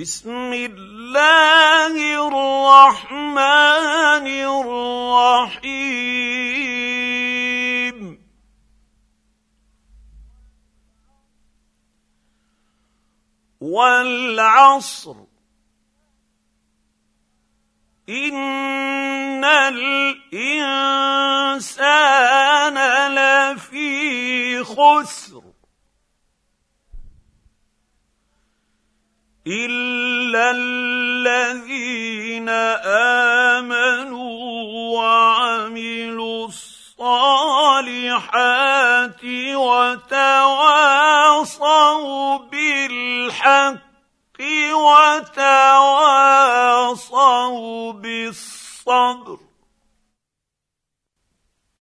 بسم الله الرحمن الرحيم. والعصر. إن الإنسان لفي خسر. الا الذين امنوا وعملوا الصالحات وتواصوا بالحق وتواصوا بالصبر